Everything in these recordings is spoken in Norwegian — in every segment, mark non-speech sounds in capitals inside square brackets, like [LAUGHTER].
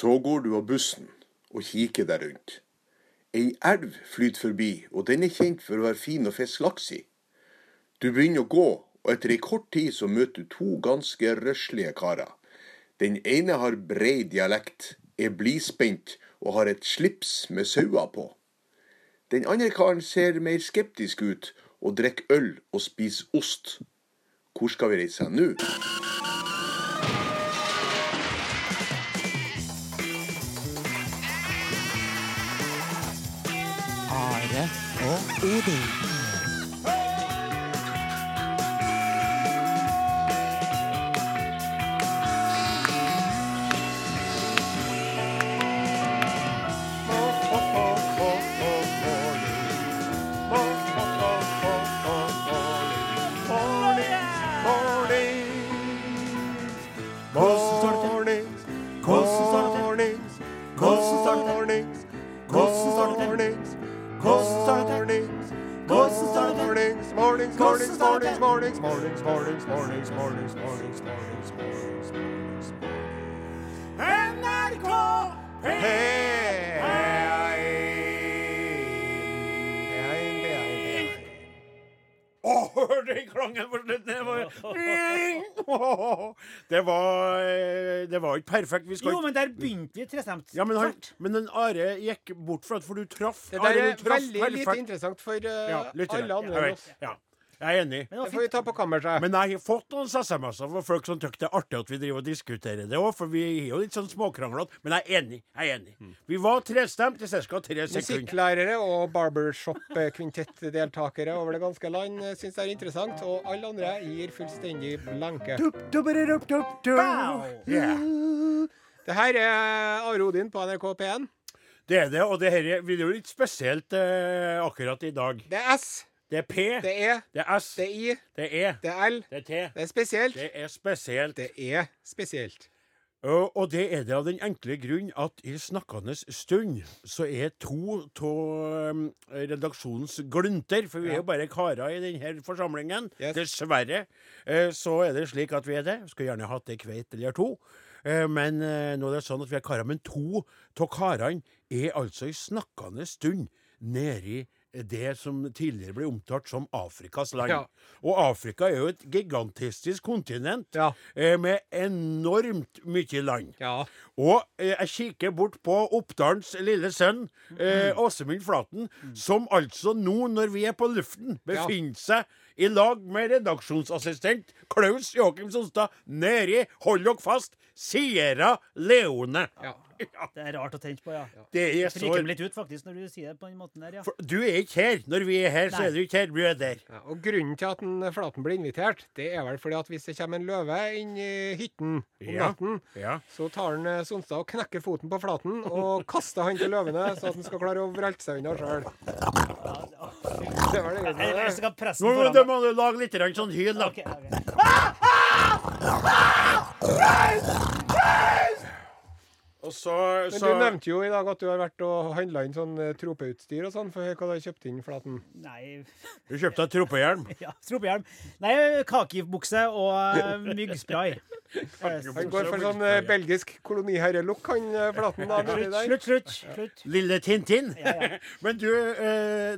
Så går du av bussen og kikker deg rundt. Ei elv flyter forbi, og den er kjent for å være fin å fiske laks i. Du begynner å gå, og etter ei kort tid så møter du to ganske røslige karer. Den ene har brei dialekt, er blidspent og har et slips med sauer på. Den andre karen ser mer skeptisk ut og drikker øl og spiser ost. Hvor skal vi reise nå? 哦，不对。Are mornings. Odin. Åh, hør den klangen på slutten! Det var, [LAUGHS] det var eh, Det var ikke perfekt. Vi skal Jo, ikke men der begynte vi trestemt. ja, men, han, Tvert. men den Are gikk bort fra det, for du traff. Det der Are, er du traff veldig lite perfekt. interessant for eh, Ja, alle andre Jeg enn vet. oss. Ja. Jeg er enig. Men det får vi ta på kammerset. Men jeg har fått noen SMS-er fra folk som syns det er artig at vi driver og diskuterer det òg, for vi er jo litt sånn småkranglete. Men jeg er enig. Jeg er enig. Vi var trestemt i ca. tre sekunder. Musikklærere og barbershop-kvintettdeltakere over det ganske land syns det er interessant, og alle andre gir fullstendig blanke. Yeah. Det her er Are Odin på NRK P1. Det er det, og det her er- blir jo litt spesielt eh, akkurat i dag. Det er S, Det er P, det er det er S, det er I, det er E, det er L, det er T. det er spesielt. Det er spesielt. Det er spesielt. Og, og det er det av den enkle grunn at i snakkende stund så er to av redaksjonens glunter, for vi er jo bare karer i denne forsamlingen, Yes. dessverre, så er det slik at vi er det. Skulle gjerne hatt ei kveit eller to. Men nå er det sånn at vi er karer. Men to av karene er altså i snakkende stund nedi det som tidligere ble omtalt som Afrikas land. Ja. Og Afrika er jo et gigantistisk kontinent Ja. eh, med enormt mye land. Ja. Og eh, jeg kikker bort på Oppdalens lille sønn, eh, Åsemund Flaten, som altså nå, når vi er på luften, befinner seg i lag med redaksjonsassistent Klaus Joakim Sonstad nedi, hold dere fast, Sierra Leone. ja. [LAUGHS] Det er rart å tenke på, ja. Det er Jeg så friker meg litt ut, faktisk, når du sier det på den måten der, ja. For Du er ikke her. Når vi er her, så er du ikke her. Du er der. Ja, og Grunnen til at en Flaten blir invitert, det er vel fordi at hvis det kommer en løve inn i hytten om Ja. natten, Ja. så tar han eh, Sonstad og knekker foten på Flaten og [LAUGHS] kaster han til løvene, så at han skal klare å vrelte seg unna sjøl. Det var det Jeg, skal presse Nå den foran du må du lage litt sånn hyl, da. Ok, ok. [LAUGHS] Og så, Men så du nevnte jo i dag at du har vært og handla inn sånn eh, tropeutstyr og sånn. For Hva hva du har kjøpt inn, Flaten. Nei Du kjøpte deg tropehjelm. [LAUGHS] ja, tropehjelm. Nei, kakebukse og eh, myggspray. Han går for sånn eh, belgisk koloniherrelook, han Flaten. da. Slutt, slutt. slutt. Lille Tintin. Ja, ja. [LAUGHS] Men du,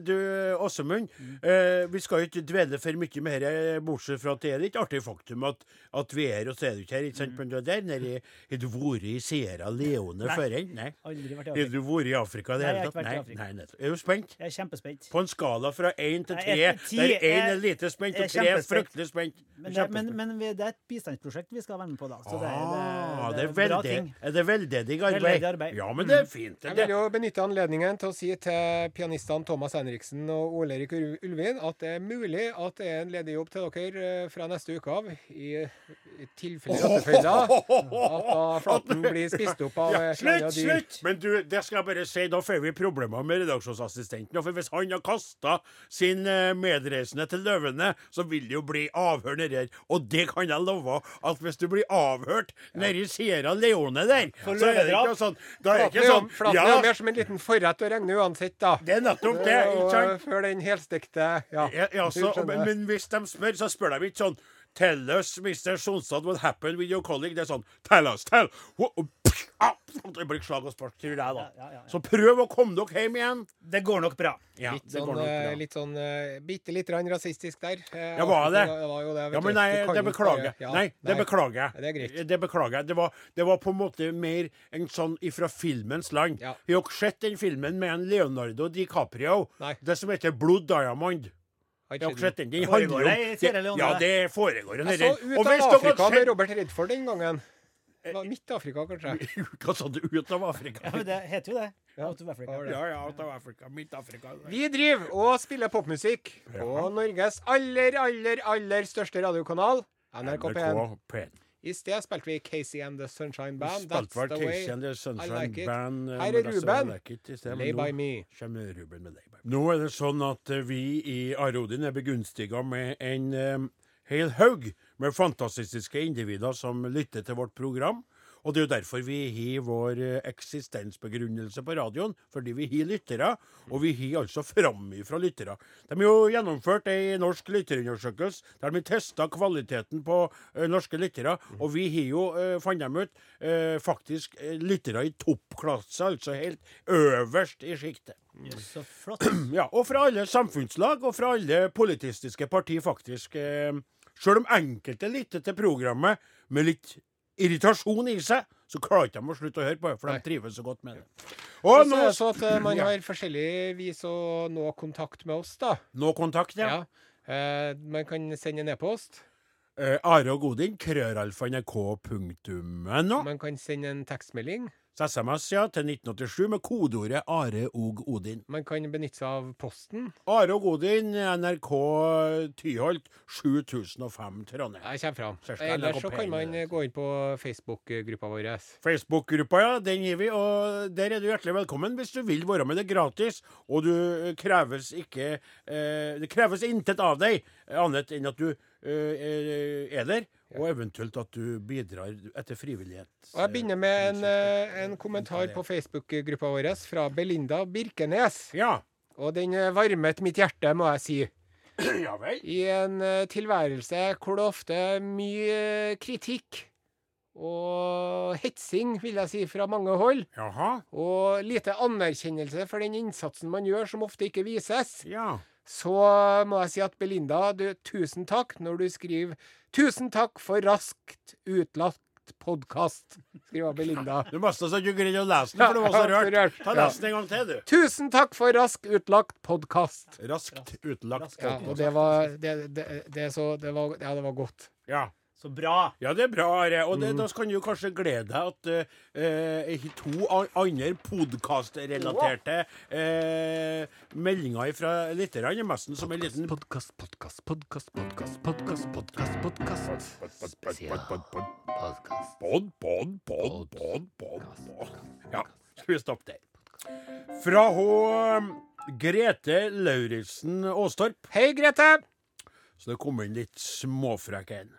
du Åsemund. Eh, vi skal jo ikke dvele for mye med dette, bortsett fra at det er litt artig faktum at, at vi er og så er du ikke her. ikke sant? Men du er der nede i- Har du vært i Sierra Leone Nei. før? Nei. Aldri vært i Har du vært i Afrika i det Nei, hele jeg har ikke tatt? vært i Nei. Afrika. Nei, nettopp. Er du spent? Jeg er kjempespent. På en skala fra én til Nei, tre, ti der én er- er lite spent og tre er kjempespent. fryktelig spent. Men, det, men, men vi- det er et bistandsprosjekt vi skal være med på, da. Så det, Ah, det, det er en bra ting. er det veldedig arbeid? Veldedig arbeid. Ja, men det er fint. Jeg Det, vil jo benytte anledningen til å si til pianistene Thomas Henriksen og Ole Erik Ul- Ulvin at det er mulig at det er en ledig jobb til dere eh, fra neste uke av, i, i tilfelle rattefølger. [LAUGHS] At da flaten blir spist opp av Ja, Slutt, slutt! Men du, det skal jeg bare si, da får vi problemer med redaksjonsassistenten. For hvis han har kasta sin eh, medreisende til løvene, så vil det jo bli avhør nedi her. Og det kan jeg love, at hvis du blir avhørt nedi Sierra Leone der, så er det ikke sånn Da er det ikke sånn flaten er Ja, mer som en liten forrett å regne uansett, da. det er nettopp det. Ikke sant? før den helstekte Ja. Ja, ja, så, men, men hvis de spør, så spør de ikke sånn Tell us, Mr. Sonstad, what happened with your colleague. Det er sånn Tell us, tell ah, Det blir slag og spark tror jeg, da. Ja, ja, ja. Så prøv å komme dere hjem igjen. Det går nok bra. Ja, Litt sånn, går nok eh, bra. litt sånn uh, bitte litt rann rasistisk der. Eh, Ja, var det? Det var jo det, Ja, men nei, det beklager jeg. ja, Nei, det beklager jeg. Det er greit. Det beklager jeg. Det var, det var på en måte mer en sånn ifra filmens land. Ja. Har dere sett den filmen med en Leonardo DiCaprio? Nei. Det som heter Blood Diamond? Den? Foregår handler om Ja, det? foregår en så Ut av Afrika med Robert Redford den gangen. Midt-Afrika, kanskje. [LAUGHS] Hva sa du? Ut av Afrika? Ja, men det heter jo det. Ja. Out of Africa. Ja, ja, ut av Afrika. Midt-Afrika. Vi driver og spiller popmusikk på Norges aller, aller, aller største radiokanal, NRK P1. NRK P1. I sted spilte vi Casey and the Sunshine Band. That's the way. Casey and the Sunshine like it. Band. eh, Her er Ruben. I like sted, Lay by me. Ruben med Lay by me. Nå er det sånn at eh, vi i Arodin er begunstiga med en um, hel haug med fantastiske individer som lytter til vårt program. Og det er jo derfor vi har vår eh, eksistensbegrunnelse på radioen, fordi vi har lyttere, og vi har altså framifrå lyttere. De har jo gjennomført ei norsk lytterundersøkelse der de har testa kvaliteten på eh, norske lyttere, og vi har jo, uh, fant dem ut, eh, faktisk eh, lyttere i toppklasse, altså helt øverst i sjiktet. Så flott. [CLEARS THROAT] Ja, og fra alle samfunnslag og fra alle politistiske partier, faktisk. Eh, Sjøl om enkelte lytter til programmet med litt irritasjon i seg, så klarer ikke de å slutte å høre på for Nei. de trives så godt med det. Og nå så at eh, man har forskjellig vis å nå kontakt med oss, da. Nå kontakt, ja. Ja. Eh, man kan sende en e-post. Eh, Are og Godin, krøralfa.nrk.no. Man kan sende en tekstmelding. SMS, ja, til 1987 med kodeordet Are og Odin. Man kan benytte seg av posten. Are og Odin, NRK Tyholt, 7005 Trondheim. Jeg kommer fram. Ellers så kan man P1. gå inn på Facebook-gruppa vår. Facebook-gruppa, ja, den gir vi, og der er du hjertelig velkommen hvis du vil være med. Det er gratis, og du kreves ikke eh, Det kreves intet av deg, annet enn at du eh, er der, og eventuelt at du bidrar etter frivillighet. Og Jeg begynner med en, eh, en kommentar på Facebook-gruppa vår fra Belinda Birkenes. Ja. Og den eh, varmet mitt hjerte, må jeg si. [CLEARS THROAT] ja vel. I en eh, tilværelse hvor det ofte er mye eh, kritikk og hetsing, vil jeg si, fra mange hold. Jaha. Og lite anerkjennelse for den innsatsen man gjør, som ofte ikke vises. Ja. Så må jeg si at Belinda, du, tusen takk når du skriver 'Tusen takk for raskt utlagt podkast', skriver [LAUGHS] Belinda. Du måtte så ikke greide å lese den, for det [LAUGHS] var så Ja, rørt. rørt. Ta les den en gang til, du. Tusen takk for raskt utlagt podkast. Raskt utlagt. Ja, og det var det, det, det, så, det var, Ja, det var godt. Ja. Så bra. Ja, det er bra, Are. Og Mm. det, da kan du kanskje glede deg at eh, eh, to andre podkastrelaterte eh, meldinger fra lytterne er nesten som en liten Podkast, podkast, podkast, podkast, podkast, podkast, podkast. Podkast. Pod, pod, pod, pod, pod, pod. Ja, skal vi stoppe der. Fra H. Grete Lauritzen Aastorp. Hei, Grete! Så det kom inn litt småfrekk en.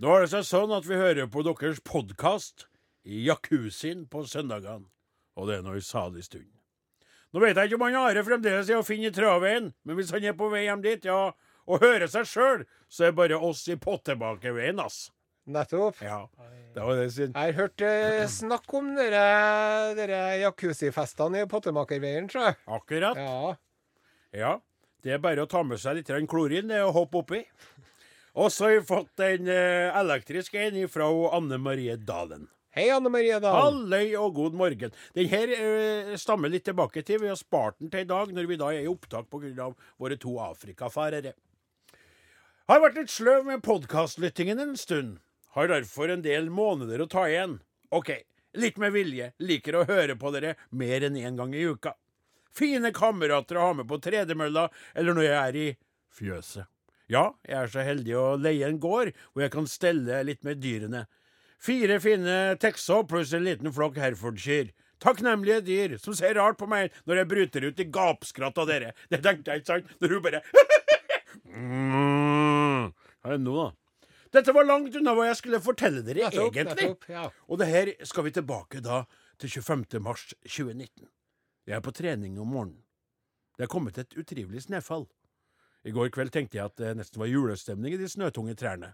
Nå er det seg sånn at vi hører på deres podkast i jacuzzien på søndagene. Og det er nå i salig stund. Nå vet jeg ikke om han Are fremdeles er å finne i travveien, men hvis han er på vei hjem dit, ja, og hører seg sjøl, så er det bare oss i pottebakeveien, ass. Nettopp. Ja, det var det sin. Jeg har hørt eh, [CLEARS THROAT] snakk om dere, jacuzzi-festene i Pottemakerveien, tror jeg. Akkurat. Ja. Ja. Det er bare å ta med seg litt klorin og hoppe oppi. Og så har vi fått en eh, elektrisk en fra Anne Marie Dalen. Hei, Anne Marie Dahl. Halløy og god morgen. Den her uh, stammer litt tilbake til. Vi har spart den til i dag, når vi da er i opptak pga. våre to afrikafarere. Har vært litt sløv med podkastlyttingen en stund. Har derfor en del måneder å ta igjen. OK, litt med vilje. Liker å høre på dere mer enn én gang i uka. Fine kamerater å ha med på tredemølla, eller når jeg er i fjøset. Ja, jeg er så heldig å leie en gård hvor jeg kan stelle litt med dyrene. Fire fine texer pluss en liten flokk Herefordshire. Takknemlige dyr som ser rart på meg når jeg bryter ut i gapskratt av dere. Det tenkte jeg, ikke sant? Når hun bare [LAUGHS] mm. Hva er det nå, da? Dette var langt unna hva jeg skulle fortelle dere, opp, egentlig. Opp, ja. Og det her skal vi tilbake da til 25. mars 2019. Jeg er på trening om morgenen. Det er kommet et utrivelig snøfall. I går kveld tenkte jeg at det nesten var julestemning i de snøtunge trærne.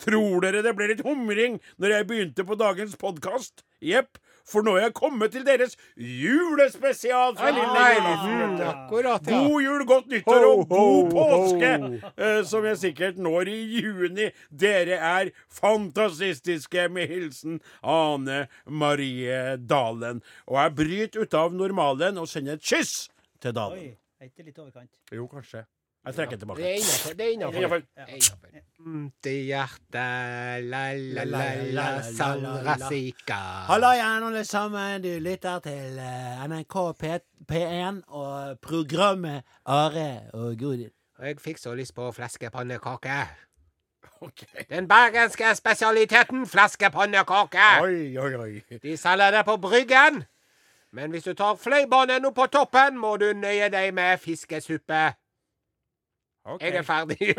Tror dere det ble litt humring når jeg begynte på dagens podkast? Jepp, for nå er jeg kommet til deres julespesial fra lille julaften. ja. God jul, godt nyttår og god påske! eh, som jeg sikkert når i juni. Dere er fantastiske, med hilsen Ane Marie Dalen. Og jeg bryter ut av normalen og sender et kyss til Dalen. Oi, er ikke litt overkant? Jo, kanskje. Jeg trekker Det tilbake. Det er innafor. Det er innenfor. Vondt i hjertet, la-la-la, Sandra Sika. Hallo igjen, alle sammen. Du lytter til eh, NRK P P1 og programmet Are og Godin. Jeg fikk så lyst på fleskepannekake. Okay. Den bergenske spesialiteten fleskepannekake. Oi, oi, oi. De selger det på Bryggen. Men hvis du tar Fløibanen opp på toppen, må du nøye deg med fiskesuppe. Ok. Jeg er ferdig. [LAUGHS]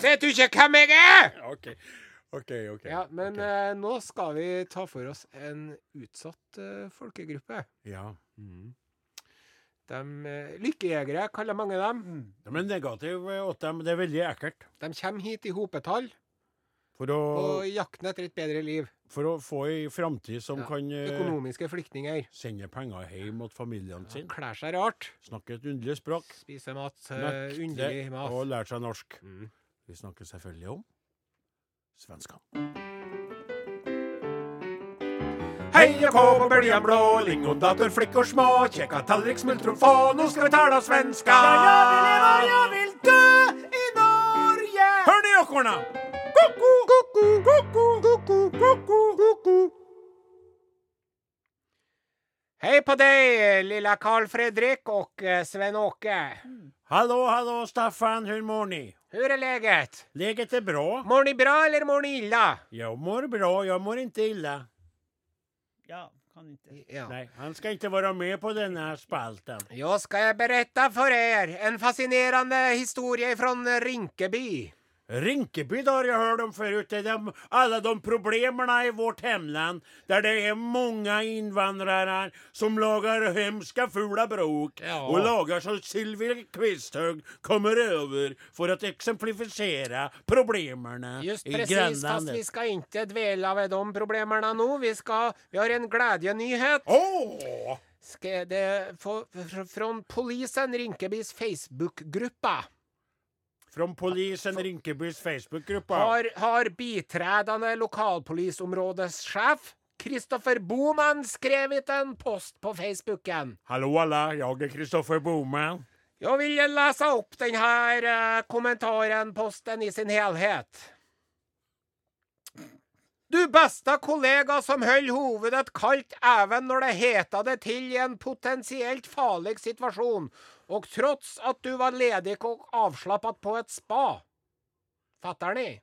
Vet du ikke hvem jeg er? OK. OK. ok. Ja, men okay. eh, nå skal vi ta for oss en utsatt eh, folkegruppe. Ja. De eh, lykkejegere kaller mange dem. De er negative åt dem. Det er veldig ekkelt. De kommer hit i hopetall For å, på jakten etter et bedre liv. For å få ei framtid som Ja, kan eh, Økonomiske flyktninger. sende penger hjem til familiene sine. Klær seg rart. Snakke et underlig språk. Spise mat. eh, underlig mat. Og lære seg norsk. Mm. Vi snakker selvfølgelig om svenskene. Heia kå på bølja blå, lingondator, flickor små, kjekka tallrik, smultron få, nå skal vi tala svenska! Ja, jeg vil leva, jeg vil dø i Norge! Hør ni ekorna! Koko, koko, koko, koko, koko, koko. Hej på deg, lilla Carl Fredrik och eh, Sven-Åke. Hallå, hallå Staffan, hur mår ni? Hur är läget? Läget är bra. Mår ni bra eller mår ni illa? Jag mår bra, jag mår inte illa. Ja, kan inte. Ja. Nej, han ska inte vara med på den här spalten. Jag ska berätta för er en fascinerande historia från Rinkeby. Rinkeby det har jag hört om förut. Det är de, alla de problemen i vårt hemland där det är många invandrare som lagar hemska fula bråk Ja. och lagar så Sylvia Quisthög kommer över för att exemplifiera problemen Just i precis, fast grannlandet. vi ska inte dvela vid de problemen nu. Vi, ska, vi har en glädjenyhet. Oh! Ska det få, fr- från polisen Rinkebys Facebookgruppa. Från polisen Rinkebys Facebookgrupp. Har, har bitredende lokalpolisområdeschef Kristoffer Boman skrevet en post på Facebooken. Hallo, alle. Jeg er Kristoffer Boman. Jeg vil lese opp denne eh, kommentaren, posten i sin helhet. Du beste kollega som holder hovedet kaldt även når det hetade til i en potensielt farlig situation och trots at du var ledig og avslappet på et spa. Fatter'n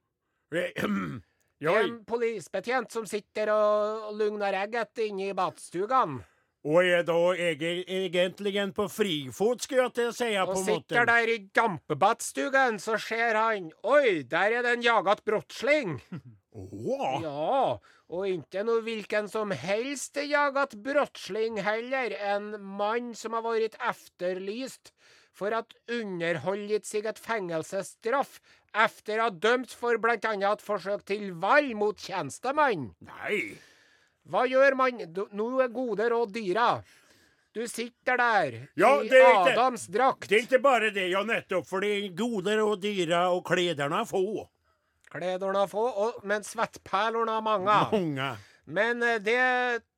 [CLEARS THROAT] En polisbetjent som sitter og lugner egget inne i badstugan. Og er da egentlig på frifot skulle jeg til å si. på sitter der där i gampebadstugan så ser han Oi, der er det en jagat brottsling. [LAUGHS] Åh! Ja, och ikke noe hvilken som helst jagat brottsling heller. En mann som har vært efterlyst for at underholdt seg et fengselsstraff efter å ha dømt for bland et forsøk til valg mot tjenestemann. Nei. Hva gjør man? Nå er gode råd dyra. Du sitter der Ja, i Adams drakt. Det er ikke bare det, ja nettopp, For det er gode råd dyra og klærne er få. Klærne få, og, men svettperlene mange. mange. Men eh, det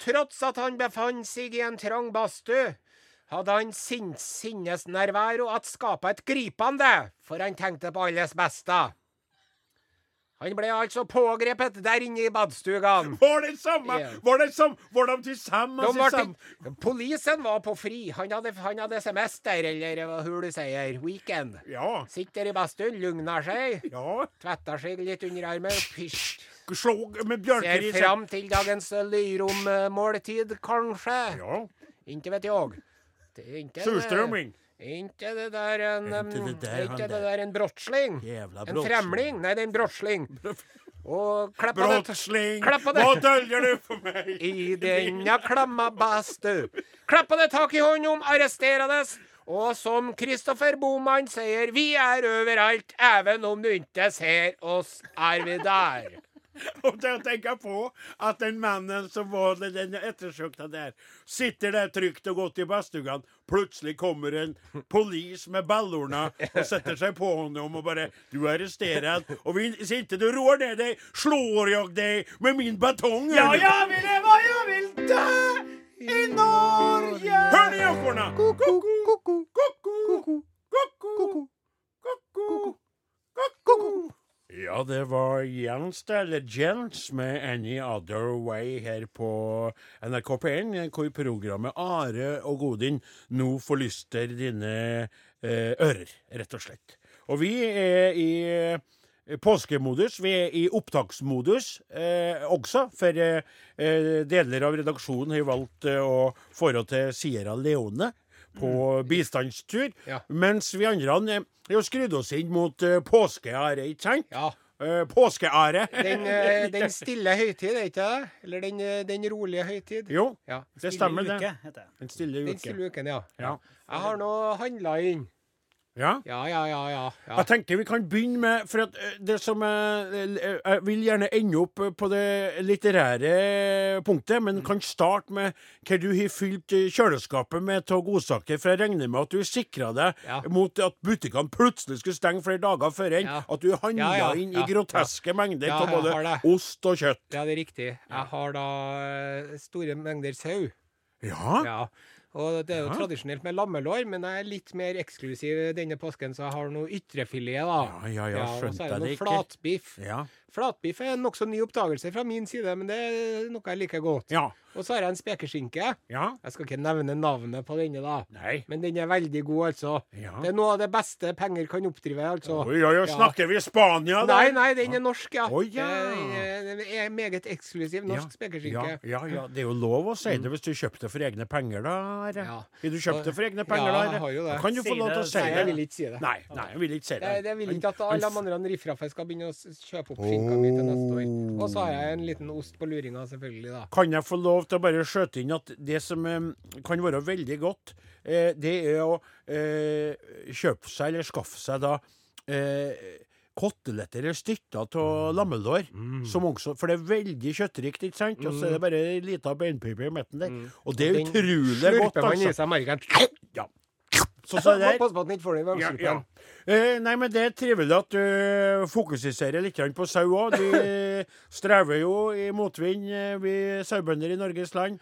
trots at han befant seg i en trang badstue, hadde han sin, sinnesnærvær at skapa et gripende, for han tenkte på alles beste. Han ble altså pågrepet der inne i badstugan. [LAUGHS] Var det samme? Ja. Var det samme? var de tillsammans De var sam... til, polisen var på fri. Han hadde, han hadde semester, eller hva hur du sier, weekend. Ja, Sitter i badstuen, lugner seg, ja. tvetter seg litt under armen, pysj. Slog med Ser fram til dagens Lyrom-måltid, kanskje. Ja, Inntil vet jeg. Det inte det der en... Inte det der, det en brottsling. Jävla En fremling. Nei, det er en brottsling. [LAUGHS] Och klappa det. Brottsling. hva döljer du for meg? I denne klamma bastu klapper det tak i hånden om arresterades. Og som Kristoffer Boman sier, vi er overalt, even om du ikke ser oss, er vi der. Og til å tenke på at den mannen som var den- ettersøkte der, sitter der trygt og godt i badstugan. Plutselig kommer en polis med ballorna og setter seg på honom og bare 'Du er arrestert, og hvis ikke du roer ned deg, slår jeg deg med min batong'. Ja, jeg vil leve, jeg vil dø i Norge! Hør! Ko-ko, ko-ko, ko-ko, ko-ko, ko-ko, ko-ko. Ja, det var Jens eller Jens med 'Any Other Way' her på NRK P1, hvor programmet Are og Godin nå forlyster dine eh, ører, rett og slett. Og vi er i eh, påskemodus. Vi er i opptaksmodus eh, også, for eh, deler av redaksjonen har valgt eh, å forholde til Sierra Leone på bistandstur. Ja. Mens vi andre eh, har jo skrudd oss inn mot eh, påskeære, ikke sant? Ja. Eh, påskeære. Den, uh, [LAUGHS] den stille høytid, er ikke det? Eller den, eh, den rolige høytid? Jo, Ja. det stemmer, uke, heter det. Den stille Den stille uken, ja. Ja. Jeg har nå handla inn. Ja. Ja, ja, ja, ja. Jeg tenker vi kan begynne med For at eh, det som jeg, eh, jeg vil gjerne ende opp eh, på det litterære punktet, men kan starte med hva du har fylt kjøleskapet med av godsaker. For jeg regner med at du sikra deg Ja. mot at butikkene plutselig skulle stenge flere dager før enn. At du handla inn i groteske mengder av både ost og kjøtt. Ja, det er riktig. Jeg har da store mengder sau. Ja? Ja. Og det er jo Ja. tradisjonelt med lammelår, men jeg er litt mer eksklusiv denne påsken, så jeg har noe ytrefilet, da. Ja, ja, ja, skjønte jeg det ikke. og så er det noe flatbiff. Ja. Flatbiff er en nokså ny oppdagelse fra min side, men det er noe jeg liker godt. ja. Og så har jeg en spekeskinke. Ja. Jeg skal ikke nevne navnet på denne, da. Nei. Men den er veldig god, altså. Ja. Det er noe av det beste penger kan oppdrive, altså. Oi, oi, oi, Ja. snakker vi Spania, da? Nei, nei, den er norsk, ja. Oi, ja. Den er- meget eksklusiv norsk spekeskinke. Ja, ja, det er jo lov å si det hvis du kjøpte det for egne penger, da. Ja. Vil du kjøpt det for egne penger, da? Ja, jeg har jo det. Da kan du få lov til å det, si Nei, det. jeg vil ikke si det. Nei, nei, jeg vil ikke si det. Jeg, vil ikke at alle de andre riffraffene skal begynne å kjøpe opp skinka mi til neste år. Og så har jeg en liten ost på luringa, selvfølgelig, da. Kan jeg få lov til å bare skjøte inn at det som eh, kan være veldig godt, eh, det er å eh, kjøpe seg eller skaffe seg da eh, koteletter eller stykker av lammelår. Som også, for det er veldig kjøttrikt, ikke sant? Og så er det bare ei lita beinpipe i midten der. Og det er utrolig godt, slurper man i altså. seg marken. Ja. Så, så der. Pass på at den ikke får den i Ja, ja. Eh, nei, men det er trivelig at du fokuserer litt på sau òg. Vi [LAUGHS] strever jo i motvind, eh, vi sauebønder i Norges land.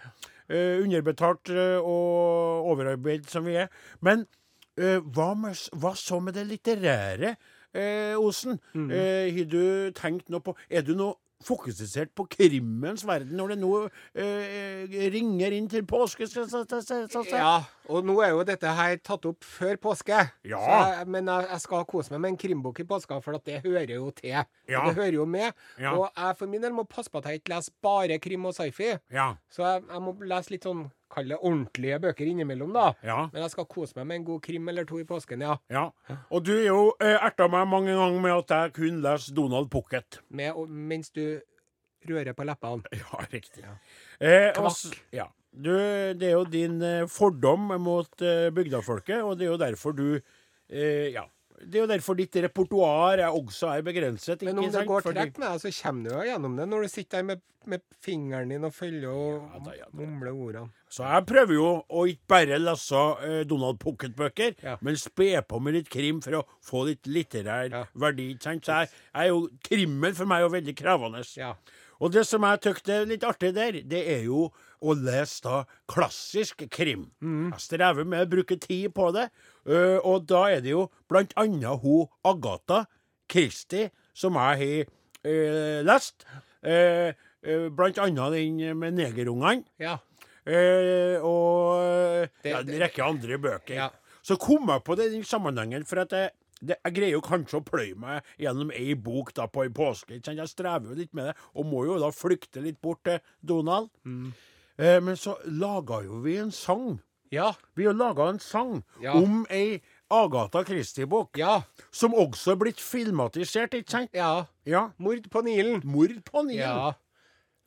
Eh, underbetalt eh, og overarbeid som vi er. Men eh, hva, med, hva så med det litterære, Osen? Mm. Har du tenkt noe på Er du nå fokusert på krimmens verden når det nå eh, ringer inn til påske? Så, så, så, så, så. Ja, og nå er jo dette her tatt opp før påske. Ja. Jeg, men jeg, jeg skal kose meg med en krimbok i påska, for at det hører jo til. Ja. Det hører jo med. Ja. Og jeg for min del må passe på at jeg ikke leser bare krim og sci-fi. Ja. Så jeg, jeg må lese litt sånn, kall det ordentlige bøker innimellom, da. Men jeg skal kose meg med en god krim eller to i påsken, ja. Ja, og du er jo eh, erta meg mange ganger med at jeg kun leser Donald Pocket. Med, og, mens du rører på leppene. [LAUGHS] Ja, riktig. Eh, Kvakk. ja. Du, det er jo din eh, fordom mot eh, bygdafolket, og det er jo derfor du eh, Ja. Det er jo derfor ditt repertoar er også er begrenset. Men om det sant? går trekk med deg, så kommer du jo gjennom det når du sitter der med, med fingeren din og følger og Ja da, ja da. mumler ordene. Så jeg prøver jo å ikke bare lese eh, Donald Pocket-bøker, Ja. men spe på med litt krim for å få litt litterær Ja. verdi. sant? Så jeg, jeg er jo, Krimmen for meg er jo veldig krevende. Ja. Og det som jeg syns er litt artig der, det er jo å lese da klassisk krim. Jeg strever med å bruke tid på det, Uh, og da er det jo blant annet hun Agatha Christie som jeg har uh, lest. Uh, blant annet den med negerungene. ja. Og Det- ja, en rekke andre bøker. Ja. Så kom jeg på det i den sammenhengen, for at jeg, det, jeg greier jo kanskje å pløye meg gjennom ei bok da på ei påske. Jeg strever jo litt med det, og må jo da flykte litt bort til Donald. Mm. Eh, men så laga jo vi en sang. Ja. Vi har laga en sang Ja. om ei Agatha Christie-bok, Ja. som også er blitt filmatisert, ikke sant? Ja. Ja. Mord på Nilen. Mord på Nilen. Ja.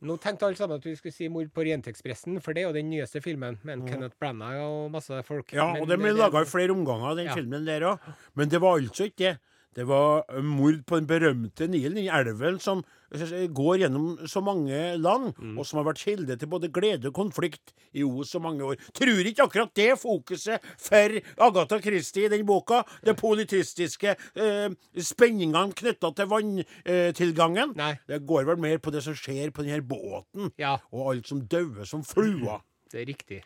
Nå tenkte alle sammen at vi skulle si 'Mord på Orientekspressen', for det er jo den nyeste filmen med en Kenneth Branagh og masse folk. Ja, Men og den ble laga i flere omganger, den filmen der òg. Men det var altså ikke det. Det var eh, mord på den berømte Nilen, den elven som eh, går gjennom så mange land, Mm. og som har vært kilde til både glede og konflikt i o så mange år. Tror ikke akkurat det fokuset for Agatha Christie i den boka. Det politistiske, eh, spenningene knytta til vanntilgangen. Nei. Det går vel mer på det som skjer på denne båten, Ja, og alt som dauer som fluer. det er riktig.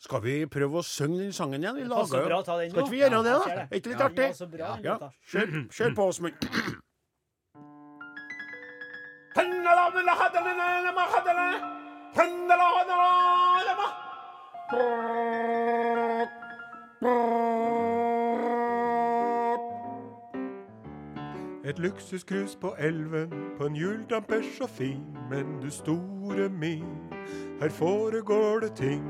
Skal vi prøve å synge den sangen igjen? Vi lager jo- Skal ikke vi gjøre det, da? Er ikke litt artig? Ja, kjør, kjør på, Åsmund. Et luksuscruise på elven, på en hjuldampers så fin. Men du store min, her foregår det ting.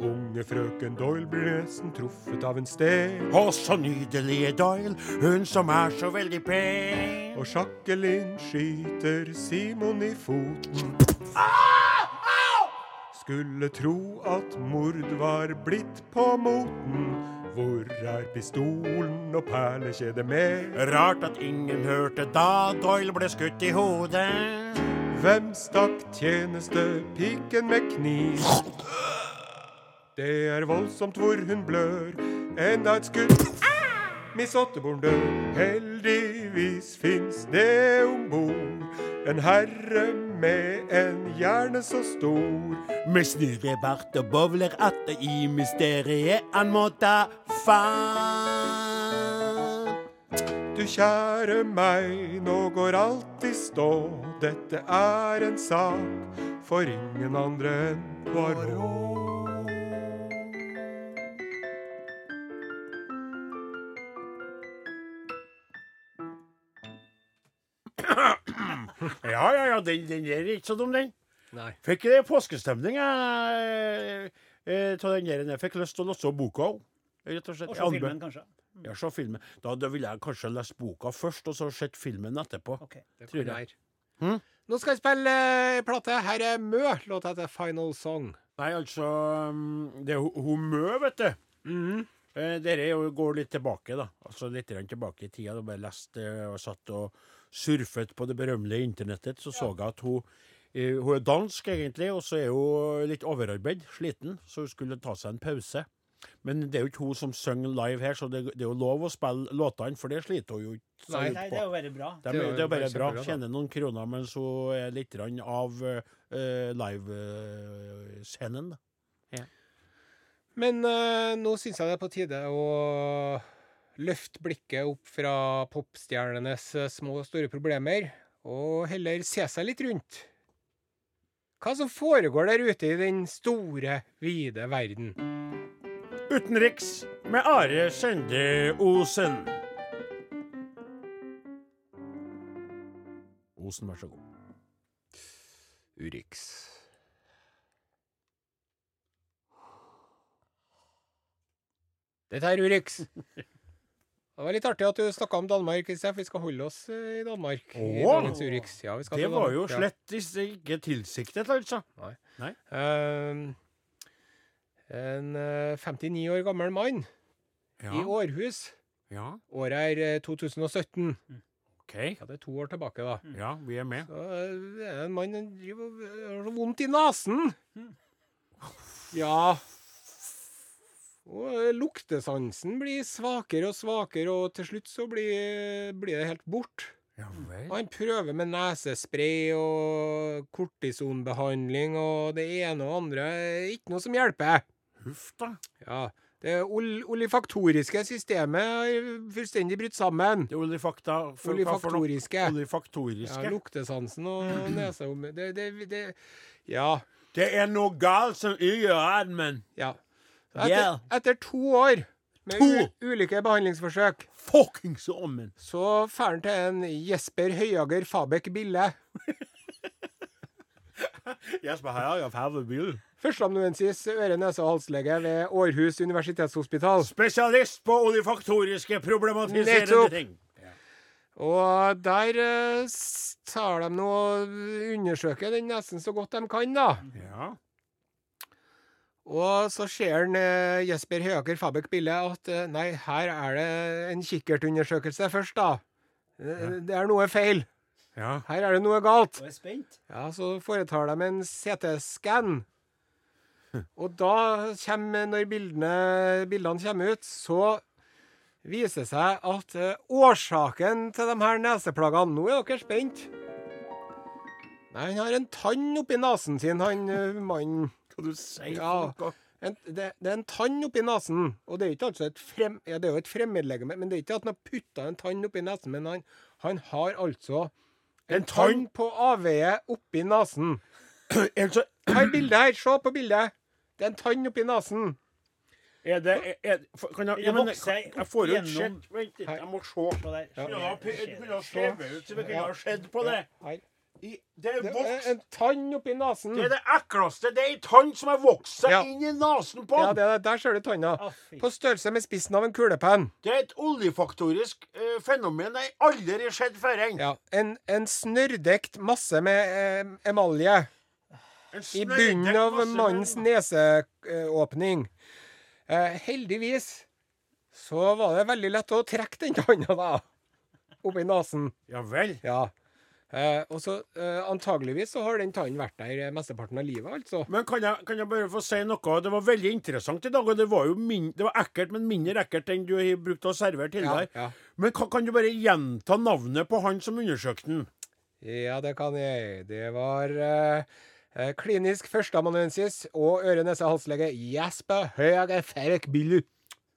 Unge frøken Doyle blir nesten truffet av en sten. Å, så nydelige Doyle, hun som er så veldig pen. Og Jacqueline skyter Simon i foten. Skulle tro at mord var blitt på moten. Hvor er pistolen og perlekjedet med? Rart at ingen hørte da Doyle ble skutt i hodet. Hvem stakk tjenestepiken med kniv? Det er voldsomt hvor hun blør. Enda et skudd. Miss Otteborn dør. Heldigvis fins det om bord en herre med en hjerne så stor. Med snurrebart og bowler atter i mysteriet han må ta fatt. Du kjære meg, nå går alt i stå. Dette er en sak for ingen andre enn Poirot. [COUGHS] Ja, ja, ja, den, den der er ikke så dum, den. Nei. Fikk det påskestemning, jeg, eh, av den der. Jeg fikk lyst til å låse boka òg. Rett og slett. Og se filmen, kanskje. Ja, se filmen. Da, da ville jeg kanskje lest boka først, og så sett filmen etterpå. Ok. Det Tror kan jeg. være. Hm? Nå skal jeg spille ei plate. Her er Mø. Låta heter Final Song. Nei, altså mm, Det er ho- hun Mø, vet du. Mhm. Eh, Dere er jo- går litt tilbake, da. Altså Litt grann tilbake i tida. Da bare leste eh, og satt og surfet på det berømmelige internettet. Så så jeg at hun eh, Hun er dansk, egentlig, og så er hun litt overarbeid, sliten, så hun skulle ta seg en pause. Men det er jo ikke hun som synger live her, så det, det er jo lov å spille låtene, for det sliter hun jo ikke så Nei. ut Nei, det er jo bare bra. Det er, Det er det er bare bra. da. Tjener noen kroner mens hun er litt av uh, livescenen. Ja. Men uh, nå syns jeg det er på tide å løfte blikket opp fra popstjernenes eh, små og store problemer, og heller se seg litt rundt. Hva som foregår der ute i den store, vide verden. Utenriks med Are Skjende Osen. Osen, vær så god. Urix. Dette er Urix. [LAUGHS] Det var litt artig at du snakka om Danmark, Kristian, for vi skal holde oss eh, i Danmark. Åh! i Ja, vi skal Det til var jo slett ikke tilsiktet, altså. Ehm, en eh, 59 år gammel mann i Århus. ja. Året er eh, 2017. OK. Ja, det er to år tilbake, da. Ja, vi er med. Så eh, det er en mann som har så vondt i nesen. Ja. Og eh, luktesansen blir svakere og svakere, og til slutt så blir, blir det helt bort. Ja han prøver med nesespray og kortisonbehandling og det ene og andre. Ikke noe som hjelper. Huff da. Ja, Det ol olifaktoriske systemet har fullstendig brutt sammen. Det olifakta for? Olifaktoriske. Olifaktoriske. Ja, luktesansen og [CLEARS THROAT] nesa Det, det, det Ja. Det er noe galt som gjør armen. ja. Etter, etter to år med To? ulike behandlingsforsøk, Fuckings ommen. så drar han til en Jesper Høyager Fabek Bille. [LAUGHS] Jesper Høyager Fabek Bille? bil. Førsteamanuensis øre-, nese- og halslege ved Århus universitetshospital. Spesialist på olifaktoriske problematiserende ting. Og der eh, tar de nå og undersøker den nesen så godt de kan, da. Ja. Og så ser han, eh, Jesper Høger Fabek bildet at eh, nei, her er det en kikkertundersøkelse først, da. Eh, Det er noe feil. ja. Her er det noe galt. Jeg er spent. Ja, Så foretar de en CT-skann. Og da kommer, når bildene, bildene kommer ut, så viser det seg at eh, årsaken til de her neseplagene Nå er dere spent. Nei, han har en tann oppi nesen sin, han eh, mannen. Hva du sier Ja. En, det, det er en tann oppi nesen. Og det er ikke altså et frem, ja, det er jo et fremmedlegeme, men det er ikke at han har putta en tann oppi nesen. Men han, han har altså en, En tann? tann på avveie oppi nesen. Altså, Her bildet her, se på bildet. Det er en tann oppi nesen. er det er, er, for- Kan jeg, jeg, men, kan, jeg, får jo Vent litt, jeg må se. på det. Ja, pe- du kunne ha skrevet ut så vi kunne ha sett på det. Her. I, det er Det er vokst. en tann oppi nesen. Det er det ekleste. Det er ei tann som har vokst seg Ja. inn i nesen på Ja, det er, der ser du tanna. Ah. På størrelse med spissen av en kulepenn. Det er et oljefaktorisk eh, fenomen jeg aldri har sett før. Ja, en, en snørrdekt masse med eh, emalje i bunnen av mannens neseåpning. Eh, heldigvis så var det veldig lett å trekke den tanna, da. Oppi nesen. Ja vel. Ja. Eh, og så eh, antageligvis så har den tannen vært der eh, mesteparten av livet, altså. Men kan jeg, kan jeg bare få si noe? Det var veldig interessant i dag, og det var jo min, det var ekkelt, men mindre ekkelt enn du har brukt å servere tidligere. Ja, ja. Men kan, kan du bare gjenta navnet på han som undersøkte den? Ja, det kan jeg. Det var eh, eh, klinisk førsteamanuensis og øre-nese-halslege Jesper Høge Ferk Billu.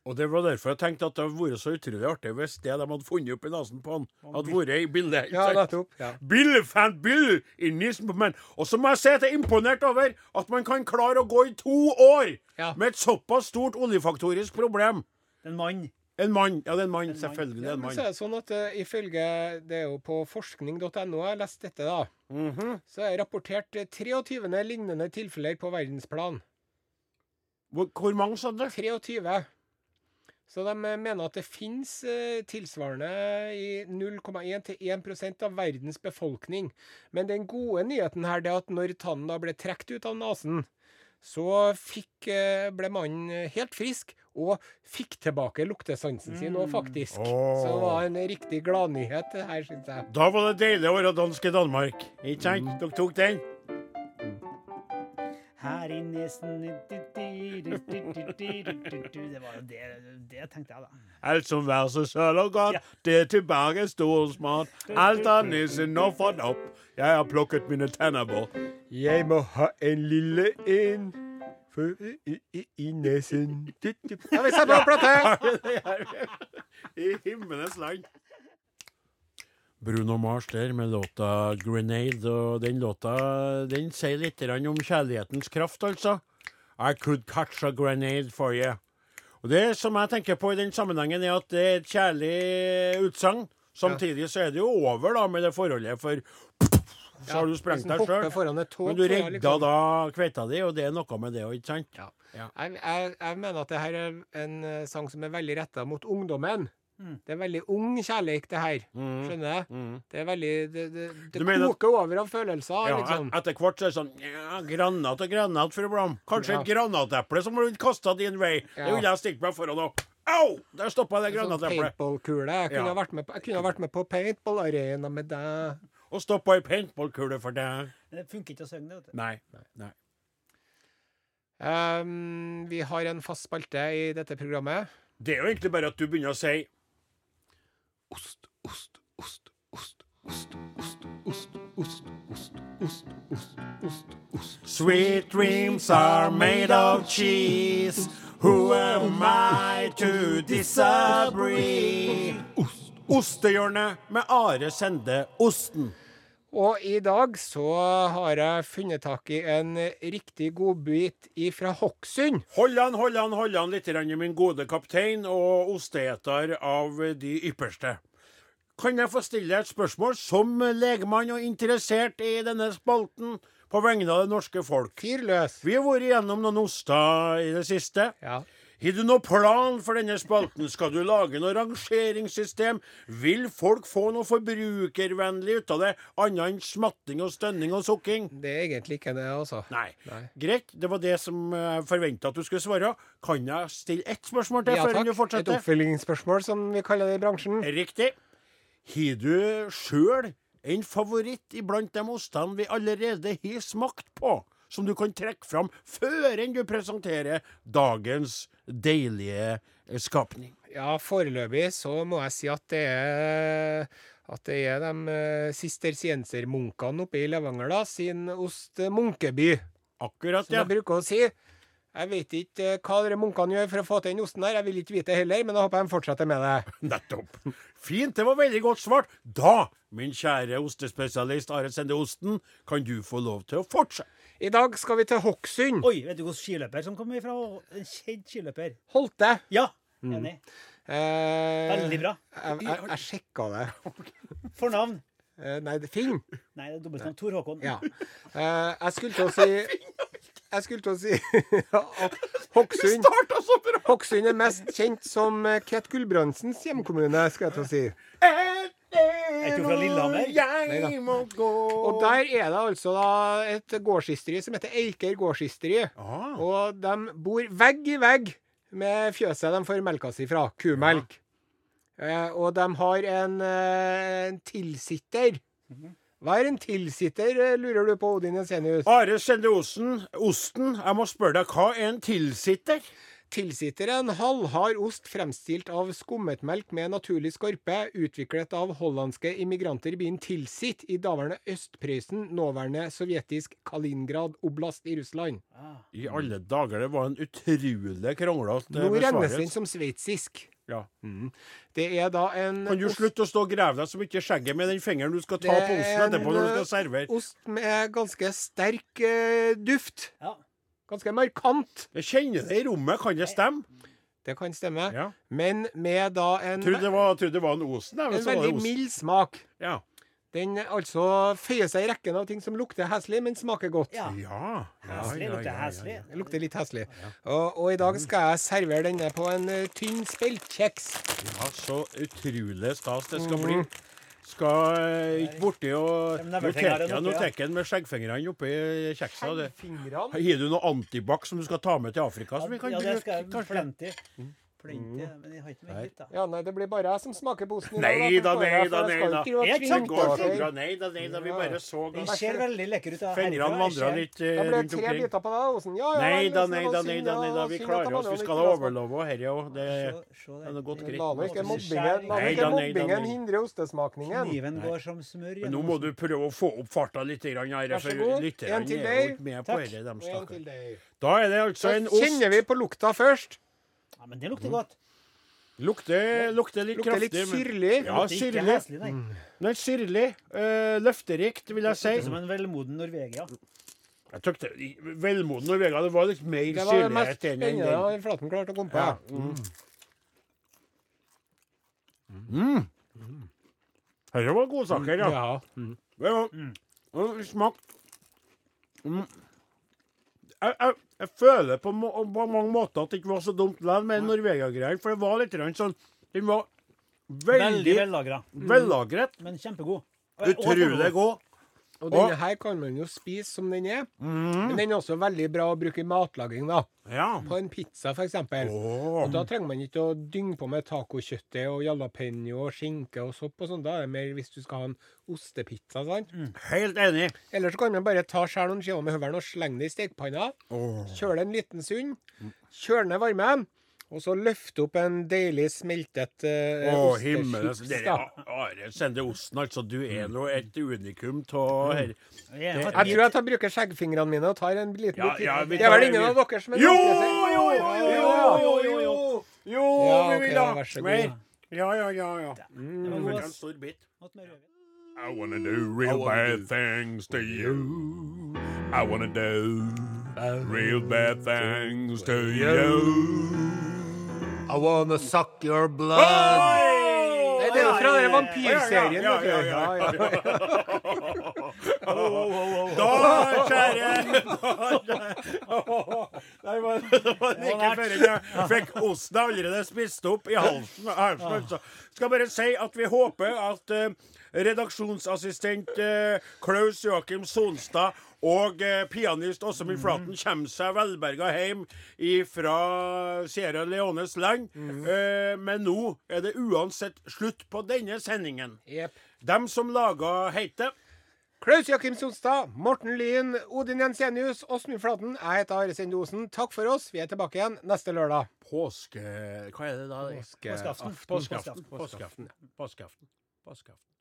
Og det var derfor jeg tenkte at det hadde vært så utrolig artig hvis det de hadde funnet opp i nesen på han, hadde vært i bildet. Ja, nettopp. Ja. Bill fant Bill in this moment. Og så må jeg si at jeg er imponert over at man kan klare å gå i to år Ja. med et såpass stort oljefaktorisk problem. En mann. En mann. Ja, det er en mann. Selvfølgelig. Ja, en så er det sånn at uh, ifølge Det er jo på forskning.no jeg har lest dette, da. Mhm. Så er det rapportert eh, 23 lignende tilfeller på verdensplan. hvor, hvor mange, sa du? 23. Så de eh, mener at det finnes eh, tilsvarende i 0,1 til 1 av verdens befolkning. Men den gode nyheten her det er at når tannen da ble trukket ut av nesen, så fikk, eh, ble mannen helt frisk og fikk tilbake luktesansen sin òg, faktisk. Så det var en riktig gladnyhet her, syns jeg. Da var det deilig å være dansk i Danmark. Ikke sant? Mm. Dere tok den? Her i nesen Det var jo det, det tenkte jeg, da. Alt som vær så søl og godt, det er tilbake stor og smart. Alt har nissen nå fått opp. Jeg har plukket mine tenner bort. Jeg må ha en lille en for i, i, i nesen. Ja, vi setter på plate! I himmelens land. Bruno Mars der med låta 'Grenade'. Og den låta den sier litt om kjærlighetens kraft, altså. I could catch a grenade for you. Og det som jeg tenker på i den sammenhengen, er at det er et kjærlig utsagn. Samtidig så er det jo over da med det forholdet, for så har du sprengt deg sjøl. Men du redda liksom- da kveita di, og det er noe med det òg, ikke sant? Ja. Ja. Jeg, jeg, jeg mener at det her er en eh, sang som er veldig retta mot ungdommen. Det er veldig ung kjærlighet, det her. Mm. Skjønner jeg? Mm. Det er veldig Det, det, det koker at- koker over av følelser, Ja, liksom. et- Etter hvert så er det sånn ja, Granat og granat, fru Blom. Kanskje Ja. et granateple som ble kasta din vei. Det Ja. ville jeg stilt meg foran og Au! Der stoppa det Sånn granateplet. paintballkule. Jeg, kunne Ja. ha vært med på- jeg kunne ha vært med på paintballarena med deg. Og stoppa ei paintballkule for deg. Det funker ikke å synge det, vet du. Nei. nei. Ehm, vi har en fast spalte i dette programmet. Det er jo egentlig bare at du begynner å si Ost, ost, ost, ost, ost, ost, ost, ost, ost, ost, ost, ost, ost. Sweet dreams are made of cheese. Who am I to disagree? Ostehjørnet med Are Sende Osten. Og i dag så har jeg funnet tak i en riktig godbit ifra Hokksund. Hold an, hold an, hold an litt, i min gode kaptein og osteeter av de ypperste. Kan jeg få stille deg et spørsmål som legemann og interessert i denne spalten på vegne av det norske folk? Fyr løs. Vi har vært igjennom noen oster i det siste. Ja. Har du noen plan for denne spalten? Skal du lage noe rangeringssystem? Vil folk få noe forbrukervennlig ut av det, annet enn smatting og stønning og sukking? Det er egentlig ikke det, altså. Nei. Nei. Greit, det var det som jeg forventa at du skulle svare. Kan jeg stille ett spørsmål til Ja før du takk. Et fortsetter? oppfølgingsspørsmål, som vi kaller det i bransjen. Riktig. Har du sjøl en favoritt iblant de ostene vi allerede har smakt på, som du kan trekke fram før enn du presenterer dagens deilige eh, skapning? Ja, foreløpig så må jeg si at det er at det er de uh, sistersiensermunkene oppe i Levanger da, sin ost eh, Munkeby, Akkurat, som jeg bruker å si. Jeg vet ikke eh, hva dere munkene gjør for å få til den osten her, jeg vil ikke vite det heller, men jeg håper de fortsetter med det. [LAUGHS] Nettopp. Fint, det var veldig godt svart. Da, min kjære ostespesialist Are Sende Osten, kan du få lov til å fortsette. I dag skal vi til Hokksund. Oi, vet du hvilken skiløper som kommer fra? En kjent skiløper. Holte. Ja, enig. Eh, Veldig bra. Jeg, jeg, jeg sjekka det. [LAUGHS] Fornavn? Eh, nei, det er Finn. Nei, det er dobbeltnavn. Tor Håkon. Ja. Eh, jeg skulle til å si [LAUGHS] Jeg skulle til å si [LAUGHS] at Hokksund Hokksund er mest kjent som eh, Ket Gulbrandsens hjemkommune, skal jeg til å si. Er ikke fra Lillehammer? Jeg må gå Og der er det altså da et gårdsysteri som heter Eiker gårdsysteri. Ah. Og de bor vegg i vegg med fjøset de får melka si fra. Kumelk. Eh, og de har en, eh, en tilsitter. Hva er en tilsitter, eh, lurer du på, Odin Jensenius? Are Sende Osten, osten, jeg må spørre deg, hva er en tilsitter? Tilsitter er en halvhard ost fremstilt av skummetmelk med naturlig skorpe, utviklet av hollandske immigranter i byen Tilsit i daværende Øst-Prøysen, nåværende sovjetisk Kaliningrad oblast i Russland. I alle dager, det var en utrolig kronglete Nå regnes den som sveitsisk. Ja. Det er da en Kan du slutte å stå og grave deg så mye i skjegget med den fingeren du skal ta på osten er etterpå når du skal servere? ost med ganske sterk eh, duft. Ja. Ganske markant. Jeg kjenner det i rommet, kan det stemme? Det kan stemme. Ja. Men med da en, Trodde det var, trodde det var en osten. jeg, en veldig mild smak. Ja. Den altså føyer seg i rekken av ting som lukter heslig, men smaker godt. Ja. Ja. Heslig lukter heslig. Det lukter litt heslig. Og, og i dag skal jeg servere denne på en uh, tynn speltkjeks. ja, så utrolig stas det skal bli. Skal eh, ikke borti og Nå tar ja. den med skjeggfingrene oppi kjeksa. det. Har du noe antibac som du skal ta med til Afrika? Som vi kan Ja, det skal jeg jeg kanskje? Plenty. Mm. men jeg har ikke med hit, da. Ja, nei, det blir bare jeg som smaker på osten. i Nei da, nei da, nei da. Jeg går Nei da, nei da. Vi bare så Den ser veldig lekker ut. Fingrene vandra litt eh, Da ble det rundt tre omkring. biter på deg, Osen. Ja, ja, Nei da, nei da, nei da. nei da. Vi klarer oss. Vi skal ha overlove her, ja. Det Se- se det er godt greit. La nå ikke mobbingen, hindre ostesmakningen. Kniven går som smør Men nå må du prøve å få opp farta litt, grann her, Vær så for god. lytterne En til er jo deg. ikke med på Takk. dette, de stakkar. Da er det altså en ost. kjenner vi på lukta først. Ja, men det lukter godt. Lukter, lukter litt Lukter litt syrlig. men-. Ja, Det syrlig. heslig, nei. Men syrlig. eh, løfterikt, vil jeg Lukter si. som en velmoden Norvegia. Jeg tøkte, Velmoden Norvegia, det var litt mer Det var det mest spennende den. Flaten klarte å komme på. Ja. Mm. Dette var godsaker, ja. Ja. Det var, og smak mm. jeg, jeg, jeg føler på, må, på mange måter at det ikke var så dumt likevel med Norvegia-greier, for det var litt sånn Den var Veldig veldig vellagret. men kjempegod. Og- Utrolig god. Og denne her kan man jo spise som den er. Men den er også veldig bra å bruke i matlaging, da. Ja. På en pizza, for eksempel. Og da trenger man ikke å dynge på med tacokjøttet og jalapeño og skinke og sopp og sånn. Da er det mer hvis du skal ha en ostepizza, sant. Helt enig. Eller så kan man bare ta skjær noen skiver med høvelen og slenge det i stekepanna. Kjøle en liten stund. Kjøle ned varmen. Og så løfte opp en deilig smeltet uh, Å, himmel. ostechips. Dere. Are Sende Osten, altså. Du er nå et unikum av her. Jeg tror jeg bruker skjeggfingrene mine og tar en liten Ja, bit. det er vel ingen av dere som er Jo, jo, jo, jo, jo, jo, jo. Jo, Ja, vi vil ha mer. Ja, ja, ja. ja. Det var en stor bit. I wanna do real bad things to you. I wanna do real bad things to you. I wanna suck your blood. Nei, det er jo fra den vampyrserien. Ja, ja, ja, Ja, ja. Da, kjære Det var, det var like før jeg fikk osten allerede spist opp i halsen. halsen altså. Skal bare si at vi håper at eh, redaksjonsassistent eh, Klaus Joakim Sonstad og eh, pianist Åsemund Flaten kommer seg velberga hjem fra Sierra Leones land. Eh, men nå er det uansett slutt på denne sendingen. Yep. Dem som laga heter Klaus Jakim Sonstad, Morten Lyn, Odin Jensenius, Åsmund Flaten. Jeg heter Are Sendosen. Takk for oss. Vi er tilbake igjen neste lørdag. påske... Hva er det da? Påske- Påskeaften. Påskeaften. Påskeaften. Påskeaften. Påskeaften.